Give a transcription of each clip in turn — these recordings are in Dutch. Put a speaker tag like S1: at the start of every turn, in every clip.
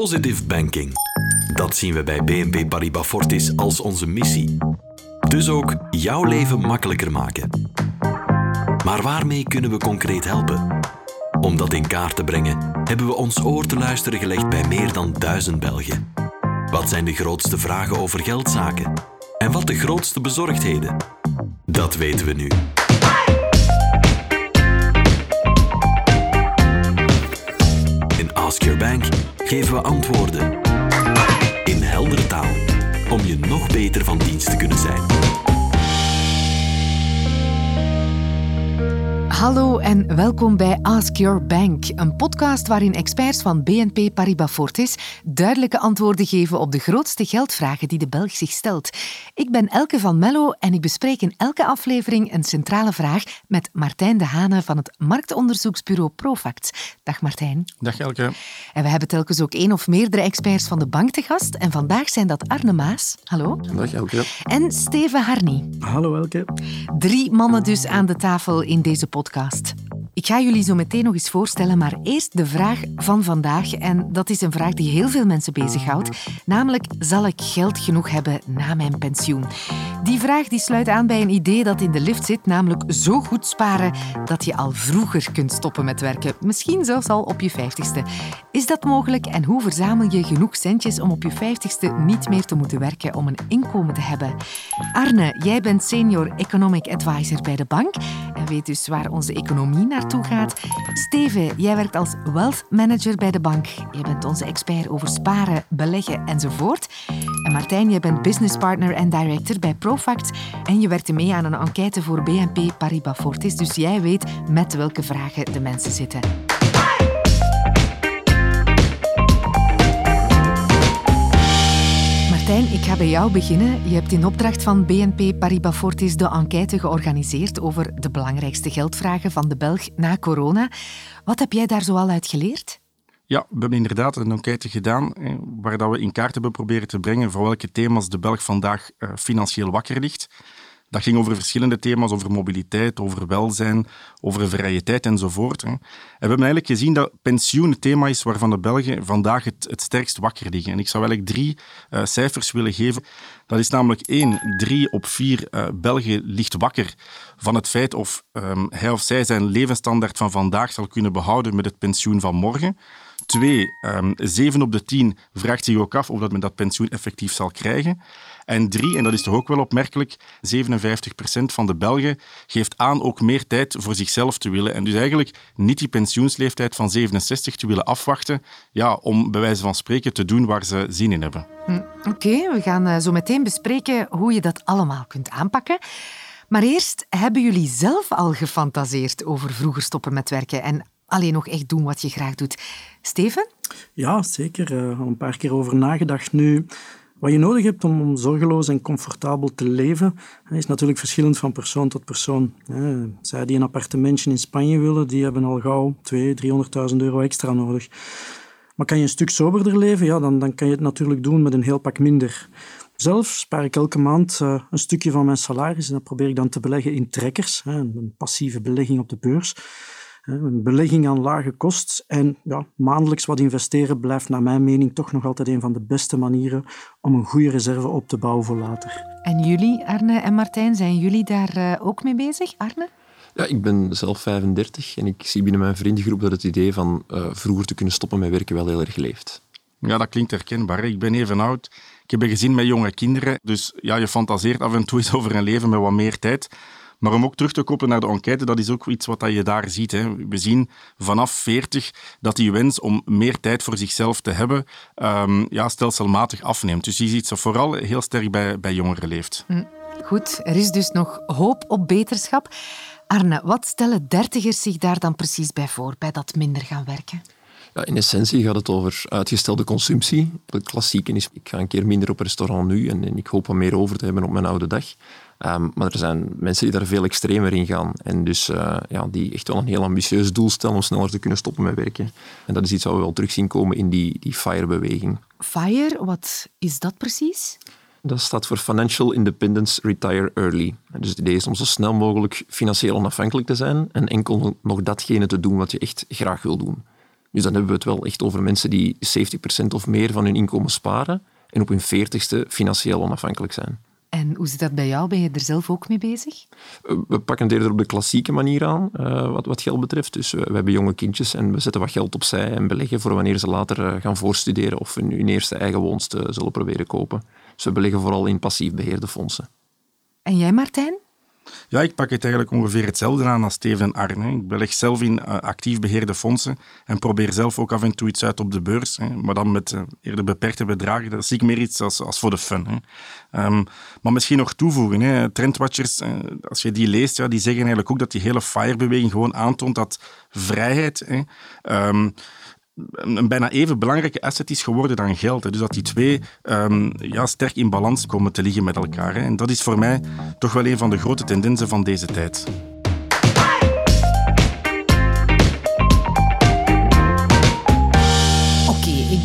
S1: Positive banking. Dat zien we bij BNP Paribas Fortis als onze missie. Dus ook jouw leven makkelijker maken. Maar waarmee kunnen we concreet helpen? Om dat in kaart te brengen, hebben we ons oor te luisteren gelegd bij meer dan duizend Belgen. Wat zijn de grootste vragen over geldzaken? En wat de grootste bezorgdheden? Dat weten we nu. In Ask Your Bank geven we antwoorden. In heldere taal. Om je nog beter van dienst te kunnen zijn.
S2: Hallo en welkom bij Ask Your Bank, een podcast waarin experts van BNP Paribas Fortis duidelijke antwoorden geven op de grootste geldvragen die de Belg zich stelt. Ik ben Elke van Mello en ik bespreek in elke aflevering een centrale vraag met Martijn de Hane van het marktonderzoeksbureau Profact. Dag Martijn.
S3: Dag Elke.
S2: En we hebben telkens ook één of meerdere experts van de bank te gast. En vandaag zijn dat Arne Maas. Hallo.
S3: Dag Elke.
S2: En Steven Harny.
S4: Hallo Elke.
S2: Drie mannen dus aan de tafel in deze podcast. podcast. Ik ga jullie zo meteen nog eens voorstellen, maar eerst de vraag van vandaag. En dat is een vraag die heel veel mensen bezighoudt. Namelijk, zal ik geld genoeg hebben na mijn pensioen? Die vraag die sluit aan bij een idee dat in de lift zit, namelijk zo goed sparen dat je al vroeger kunt stoppen met werken. Misschien zelfs al op je vijftigste. Is dat mogelijk en hoe verzamel je genoeg centjes om op je vijftigste niet meer te moeten werken om een inkomen te hebben? Arne, jij bent senior economic advisor bij de bank en weet dus waar onze economie naartoe gaat. Steven, jij werkt als wealth manager bij de bank. Je bent onze expert over sparen, beleggen enzovoort. En Martijn, jij bent business partner en director bij Profact en je werkte mee aan een enquête voor BNP Paribas Fortis, dus jij weet met welke vragen de mensen zitten. Martijn, ik ga bij jou beginnen. Je hebt in opdracht van BNP Paribas Fortis de enquête georganiseerd over de belangrijkste geldvragen van de Belg na corona. Wat heb jij daar zoal uit geleerd?
S3: Ja, we hebben inderdaad een enquête gedaan waar dat we in kaart hebben proberen te brengen voor welke thema's de Belg vandaag uh, financieel wakker ligt. Dat ging over verschillende thema's, over mobiliteit, over welzijn, over variëteit enzovoort. En we hebben eigenlijk gezien dat pensioen het thema is waarvan de Belgen vandaag het, het sterkst wakker liggen. En ik zou eigenlijk drie uh, cijfers willen geven. Dat is namelijk één, drie op vier uh, Belgen ligt wakker van het feit of um, hij of zij zijn levensstandaard van vandaag zal kunnen behouden met het pensioen van morgen. Twee, um, zeven op de tien vraagt zich ook af of dat men dat pensioen effectief zal krijgen. En drie, en dat is toch ook wel opmerkelijk, 57% van de Belgen geeft aan ook meer tijd voor zichzelf te willen. En dus eigenlijk niet die pensioensleeftijd van 67 te willen afwachten ja, om bij wijze van spreken te doen waar ze zin in hebben.
S2: Hm, Oké, we gaan uh, zo meteen bespreken hoe je dat allemaal kunt aanpakken. Maar eerst, hebben jullie zelf al gefantaseerd over vroeger stoppen met werken en alleen nog echt doen wat je graag doet? Steven?
S4: Ja, zeker. Uh, een paar keer over nagedacht nu. Wat je nodig hebt om, zorgeloos en comfortabel te leven, is natuurlijk verschillend van persoon tot persoon. Zij die een appartementje in Spanje willen, die hebben al gauw 200.000, 300.000 euro extra nodig. Maar kan je een stuk soberder leven, ja, dan, dan kan je het natuurlijk doen met een heel pak minder. Zelf spaar ik elke maand uh, een stukje van mijn salaris en dat probeer ik dan te beleggen in trekkers, een passieve belegging op de beurs. Een belegging aan lage kost en ja, maandelijks wat investeren blijft naar mijn mening toch nog altijd een van de beste manieren om een goede reserve op te bouwen voor later.
S2: En jullie, Arne en Martijn, zijn jullie daar uh, ook mee bezig? Arne?
S5: Ja, ik ben zelf 35 en ik zie binnen mijn vriendengroep dat het idee van uh, vroeger te kunnen stoppen met werken wel heel erg leeft.
S3: Ja, dat klinkt herkenbaar. Ik ben even oud. Ik heb een gezin met jonge kinderen. Dus ja, je fantaseert af en toe eens over een leven met wat meer tijd. Maar om ook terug te koppelen naar de enquête, dat is ook iets wat je daar ziet. Hè. We zien vanaf 40 dat die wens om meer tijd voor zichzelf te hebben um, ja, stelselmatig afneemt. Dus je ziet ze vooral heel sterk bij, bij jongeren leeft.
S2: Goed, er is dus nog hoop op beterschap. Arne, wat stellen dertigers zich daar dan precies bij voor, bij dat minder gaan werken?
S5: Ja, in essentie gaat het over uitgestelde consumptie. Het klassieke is, ik ga een keer minder op restaurant nu en, en ik hoop wat meer over te hebben op mijn oude dag. Um, maar er zijn mensen die daar veel extremer in gaan. En dus uh, ja, die echt wel een heel ambitieus doel stellen om sneller te kunnen stoppen met werken. En dat is iets wat we wel terug zien komen in die, die FIRE-beweging.
S2: FIRE, wat is dat precies?
S5: Dat staat voor Financial Independence Retire Early. En dus het idee is om zo snel mogelijk financieel onafhankelijk te zijn en enkel nog datgene te doen wat je echt graag wil doen. Dus dan hebben we het wel echt over mensen die 70% of meer van hun inkomen sparen en op hun 40ste financieel onafhankelijk zijn.
S2: En hoe zit dat bij jou? Ben je er zelf ook mee bezig?
S5: Eh, we pakken het eerder op de klassieke manier aan, uh, wat, wat geld betreft. Dus we, we, hebben jonge kindjes en we zetten wat geld opzij en beleggen voor wanneer ze later uh, gaan voorstuderen of hun, hun, eerste eigen woonst zullen proberen kopen. Dus we beleggen vooral in passief beheerde fondsen.
S2: En jij, Martijn?
S3: Ja, ik pak het eigenlijk ongeveer hetzelfde aan als Steven en Arne. Ik beleg zelf in uh, actief beheerde fondsen en probeer zelf ook af en toe iets uit op de beurs. Maar dan met uh, eerder beperkte bedragen. Dat zie ik meer iets als, als voor de fun. Um, maar misschien nog toevoegen. Hè. Trendwatchers, uh, als je die leest, ja, die zeggen eigenlijk ook dat die hele FIRE-beweging gewoon aantoont dat vrijheid... Um, een bijna even belangrijke asset is geworden dan geld. Dus dat die twee um, ja, sterk in balans komen te liggen met elkaar. Hè. En dat is voor mij toch wel een van de grote tendensen van deze tijd.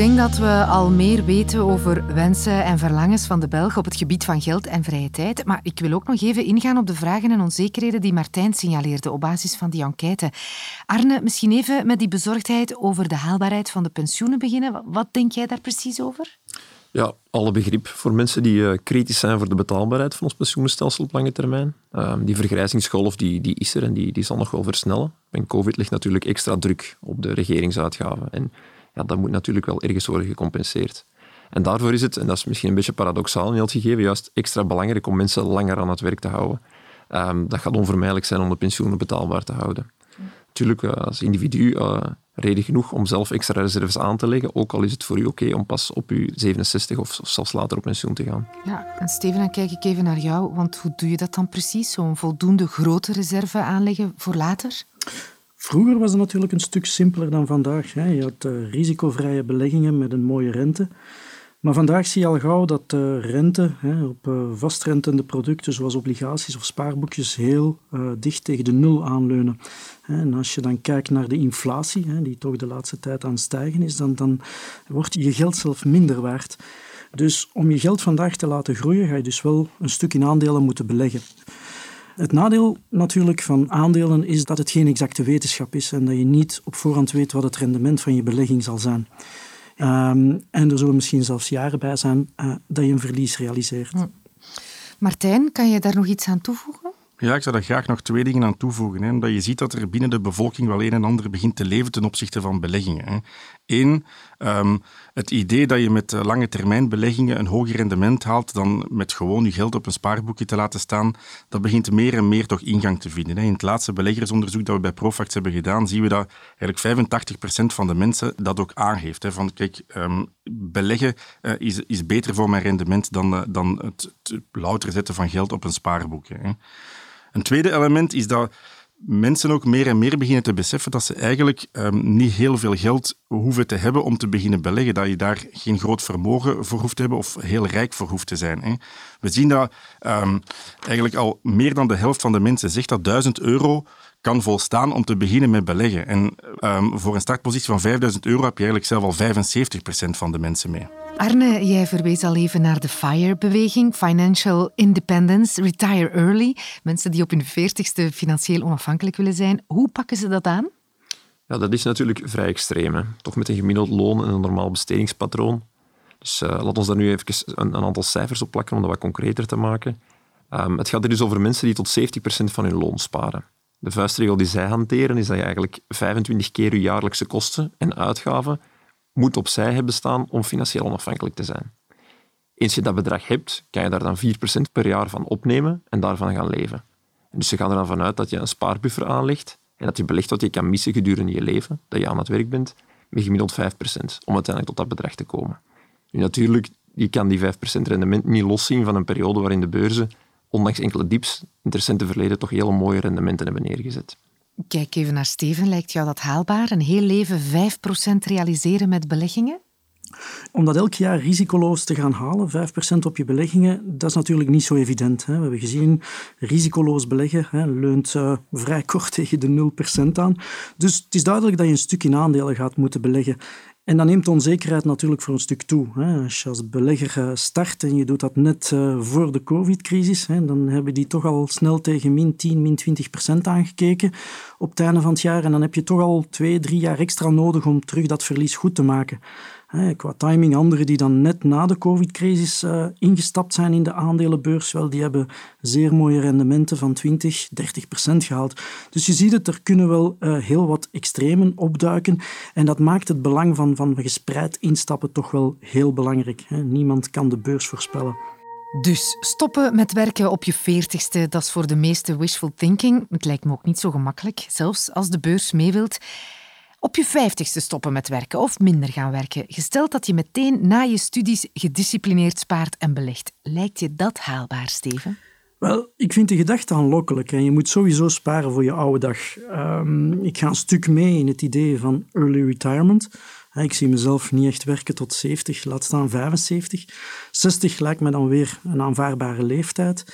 S2: Denk dat we al meer weten over wensen en verlangens van de Belg op het gebied van geld en vrije tijd. Maar ik wil ook nog even ingaan op de vragen en onzekerheden die Martijn signaleerde op basis van die enquête. Arne, misschien even met die bezorgdheid over de haalbaarheid van de pensioenen beginnen. Wat denk jij daar precies over?
S5: Ja, alle begrip voor mensen die uh, kritisch zijn voor de betaalbaarheid van ons pensioenstelsel op lange termijn. Uh, die vergrijzingsgolf die, die is er en die, die zal nog wel versnellen. En COVID ligt natuurlijk extra druk op de regeringsuitgaven. En ja, dat moet natuurlijk wel ergens worden gecompenseerd. En daarvoor is het, en dat is misschien een beetje paradoxaal in het gegeven, juist extra belangrijk om mensen langer aan het werk te houden. Um, dat gaat onvermijdelijk zijn om de pensioenen betaalbaar te houden. Natuurlijk, uh, als individu uh, reden genoeg om zelf extra reserves aan te leggen, ook al is het voor u oké om pas op uw 67 of, of, zelfs later op pensioen te gaan.
S2: Ja, en Steven, dan kijk ik even naar jou, want hoe doe je dat dan precies? Zo'n voldoende grote reserve aanleggen voor later?
S4: Vroeger was het natuurlijk een stuk simpeler dan vandaag. Je had uh, risicovrije beleggingen met een mooie rente. Maar vandaag zie je al gauw dat de rente hè, op uh, vastrentende producten zoals obligaties of spaarboekjes heel uh, dicht tegen de nul aanleunen. En als je dan kijkt naar de inflatie, hè, die toch de laatste tijd aan het stijgen is, dan, dan wordt je geld zelf minder waard. Dus om je geld vandaag te laten groeien, ga je dus wel een stuk in aandelen moeten beleggen. Het nadeel natuurlijk van aandelen is dat het geen exacte wetenschap is en dat je niet op voorhand weet wat het rendement van je belegging zal zijn. Um, en er zullen misschien zelfs jaren bij zijn uh, dat je een verlies realiseert. Hm.
S2: Martijn, kan je daar nog iets aan toevoegen?
S3: Ja, ik zou daar graag nog twee dingen aan toevoegen. Hè. Omdat je ziet dat er binnen de bevolking wel een en ander begint te leven ten opzichte van beleggingen. Hè. Eén, um, het idee dat je met lange termijn beleggingen een hoger rendement haalt dan met gewoon je geld op een spaarboekje te laten staan, dat begint meer en meer toch ingang te vinden. In het laatste beleggersonderzoek dat we bij Profax hebben gedaan, zien we dat eigenlijk 85% van de mensen dat ook aangeeft. Van kijk, um, beleggen uh, is, is beter voor mijn rendement dan, uh, dan het, het louter zetten van geld op een spaarboekje. Een tweede element is dat mensen ook meer en meer beginnen te beseffen dat ze eigenlijk um, niet heel veel geld hoeven te hebben om te beginnen beleggen. Dat je daar geen groot vermogen voor hoeft te hebben of heel rijk voor hoeft te zijn. Hè. We zien dat um, eigenlijk al meer dan de helft van de mensen zegt dat 1000 euro kan volstaan om te beginnen met beleggen. En um, voor een startpositie van 5000 euro heb je eigenlijk zelf al 75% van de mensen mee.
S2: Arne, jij verwees al even naar de FIRE-beweging, Financial Independence, Retire Early. Mensen die op hun veertigste financieel onafhankelijk willen zijn. Hoe pakken ze dat aan?
S5: Ja, dat is natuurlijk vrij extreem. Toch met een gemiddeld loon en een normaal bestedingspatroon. Dus uh, laat ons daar nu even een, een, aantal cijfers op plakken om dat wat concreter te maken. Um, het gaat er dus over mensen die tot 70% van hun loon sparen. De vuistregel die zij hanteren is dat je eigenlijk 25 keer je jaarlijkse kosten en uitgaven moet opzij hebben staan om financieel onafhankelijk te zijn. Eens je dat bedrag hebt, kan je daar dan 4% per jaar van opnemen en daarvan gaan leven. En dus ze gaan er dan vanuit dat je een spaarbuffer aanlegt en dat je belegt wat je kan missen gedurende je leven, dat je aan het werk bent, met gemiddeld 5%, om uiteindelijk tot dat bedrag te komen. Nu natuurlijk, je kan die 5% rendement niet loszien van een periode waarin de beurzen, ondanks enkele dips, in het recente verleden toch hele mooie rendementen hebben neergezet.
S2: Kijk even naar Steven. Lijkt jou dat haalbaar? Een heel leven 5% realiseren met beleggingen?
S4: Om dat elk jaar risicoloos te gaan halen, 5% op je beleggingen, dat is natuurlijk niet zo evident. Hè. We hebben gezien, risicoloos beleggen hè, leunt uh, vrij kort tegen de 0% aan. Dus het is duidelijk dat je een stuk in aandelen gaat moeten beleggen. En dan neemt onzekerheid natuurlijk voor een stuk toe. Als je als belegger start en je doet dat net voor de COVID-crisis, dan hebben die toch al snel tegen min 10, min 20 procent aangekeken op het einde van het jaar. En dan heb je toch al twee, drie jaar extra nodig om terug dat verlies goed te maken qua timing, anderen die dan net na de COVID-crisis uh, ingestapt zijn in de aandelenbeurs, wel, die hebben zeer mooie rendementen van 20, 30 procent gehaald. Dus je ziet het, er kunnen wel uh, heel wat extremen opduiken. En dat maakt het belang van, van gespreid instappen toch wel heel belangrijk. Hè. Niemand kan de beurs voorspellen.
S2: Dus stoppen met werken op je veertigste, dat is voor de meeste wishful thinking. Het lijkt me ook niet zo gemakkelijk, zelfs als de beurs mee wilt op je vijftigste stoppen met werken of minder gaan werken, gesteld dat je meteen na je studies gedisciplineerd spaart en belegt. Lijkt je dat haalbaar, Steven?
S4: Wel, ik vind de gedachte aanlokkelijk. En je moet sowieso sparen voor je oude dag. Ehm, ik ga een stuk mee in het idee van early retirement. Ik zie mezelf niet echt werken tot 70, laat staan 75. 60 lijkt me dan weer een aanvaardbare leeftijd.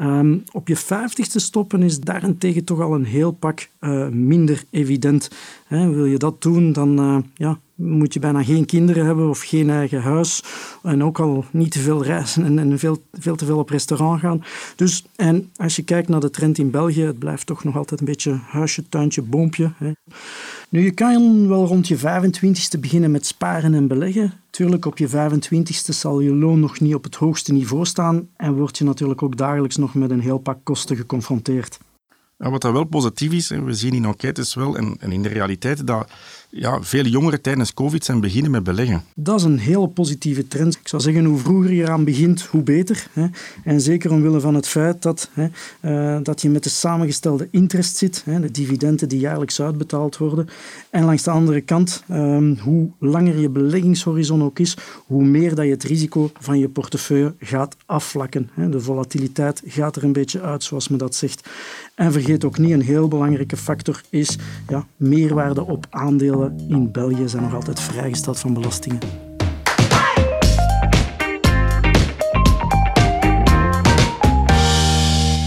S4: Um, op je vijftigste stoppen is daarentegen toch al een heel pak uh, minder evident. Wil je dat doen, dan uh, ja, moet je bijna geen kinderen hebben of geen eigen huis. En ook al niet te veel reizen en, en veel, veel te veel op restaurant gaan. Dus, en als je kijkt naar de trend in België, het blijft toch nog altijd een beetje huisje, tuintje, boompje. Nu, je kan wel rond je 25ste beginnen met sparen en beleggen. Tuurlijk, op je 25ste zal je loon nog niet op het hoogste niveau staan en word je natuurlijk ook dagelijks nog met een heel pak kosten geconfronteerd.
S3: Wat dat wel positief is, we zien in enquêtes wel en, in de realiteit dat ja, veel jongeren tijdens COVID zijn beginnen met beleggen.
S4: Dat is een heel positieve trend. Ik zou zeggen, hoe vroeger je eraan begint, hoe beter. Hè. En zeker omwille van het feit dat, hè, uh, dat je met de samengestelde interest zit, hè, de dividenden die jaarlijks uitbetaald worden. En langs de andere kant, um, hoe langer je beleggingshorizon ook is, hoe meer dat je het risico van je portefeuille gaat afvlakken. De volatiliteit gaat er een beetje uit, zoals men dat zegt. En vergeet ook niet, een heel belangrijke factor is ja, meerwaarde op aandelen in België zijn nog altijd vrijgesteld van belastingen.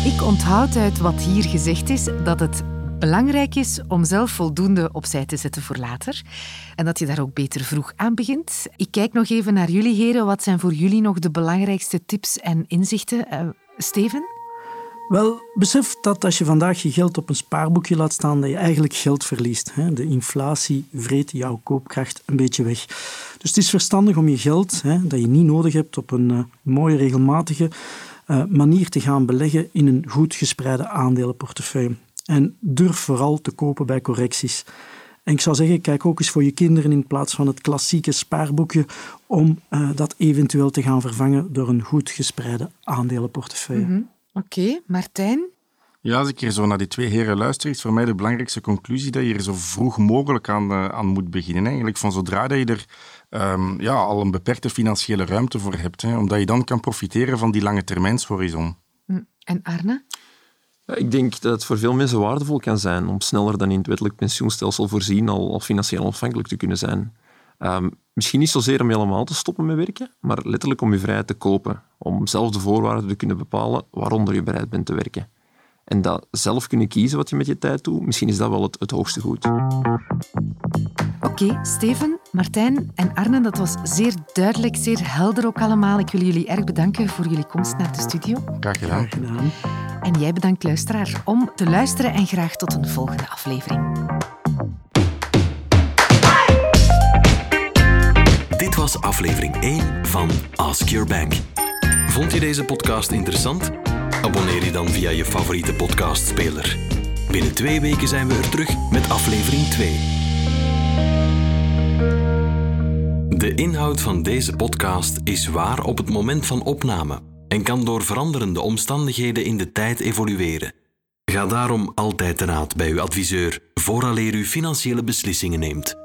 S2: Ik onthoud uit wat hier gezegd is dat het belangrijk is om zelf voldoende opzij te zetten voor later. En dat je daar ook beter vroeg aan begint. Ik kijk nog even naar jullie heren. Wat zijn voor jullie nog de belangrijkste tips en inzichten? Uh, Steven?
S4: Wel, besef dat als je vandaag je geld op een spaarboekje laat staan, dat je eigenlijk geld verliest. De inflatie vreet jouw koopkracht een beetje weg. Dus het is verstandig om je geld, dat je niet nodig hebt, op een uh, mooie, regelmatige uh, manier te gaan beleggen in een goed gespreide aandelenportefeuille. En durf vooral te kopen bij correcties. En ik zou zeggen, kijk ook eens voor je kinderen in plaats van het klassieke spaarboekje, om uh, dat eventueel te gaan vervangen door een goed gespreide aandelenportefeuille. -hmm.
S2: Oké, okay, Martijn?
S3: Ja, als ik hier zo naar die twee heren luister, is voor mij de belangrijkste conclusie dat je er zo vroeg mogelijk aan, uh, aan moet beginnen. Eigenlijk van zodra dat je er um, ja, al een beperkte financiële ruimte voor hebt, hè, omdat je dan kan profiteren van die lange termijnshorizon.
S2: Hm, en Arne?
S5: Ik denk dat het voor veel mensen waardevol kan zijn om sneller dan in het wettelijk pensioenstelsel voorzien al, al financieel onafhankelijk te kunnen zijn. Um, misschien niet zozeer om helemaal te stoppen met werken, maar letterlijk om je vrijheid te kopen. Om zelf de voorwaarden te kunnen bepalen waaronder je bereid bent te werken. En dat zelf kunnen kiezen wat je met je tijd doet, misschien is dat wel het, het hoogste goed.
S2: Oké, Steven, Martijn en Arne, dat was zeer duidelijk, zeer helder ook allemaal. Ik wil jullie erg bedanken voor jullie komst naar de studio.
S3: Graag gedaan. Graag gedaan.
S2: En jij bedankt, luisteraar, om te luisteren en graag tot een volgende aflevering.
S1: Was aflevering 1 van Ask Your Bank. Vond je deze podcast interessant? Abonneer je dan via je favoriete podcastspeler. Binnen twee weken zijn we er terug met aflevering 2. De inhoud van deze podcast is waar op het moment van opname en kan door veranderende omstandigheden in de tijd evolueren. Ga daarom altijd te raad bij uw adviseur vooraleer u financiële beslissingen neemt.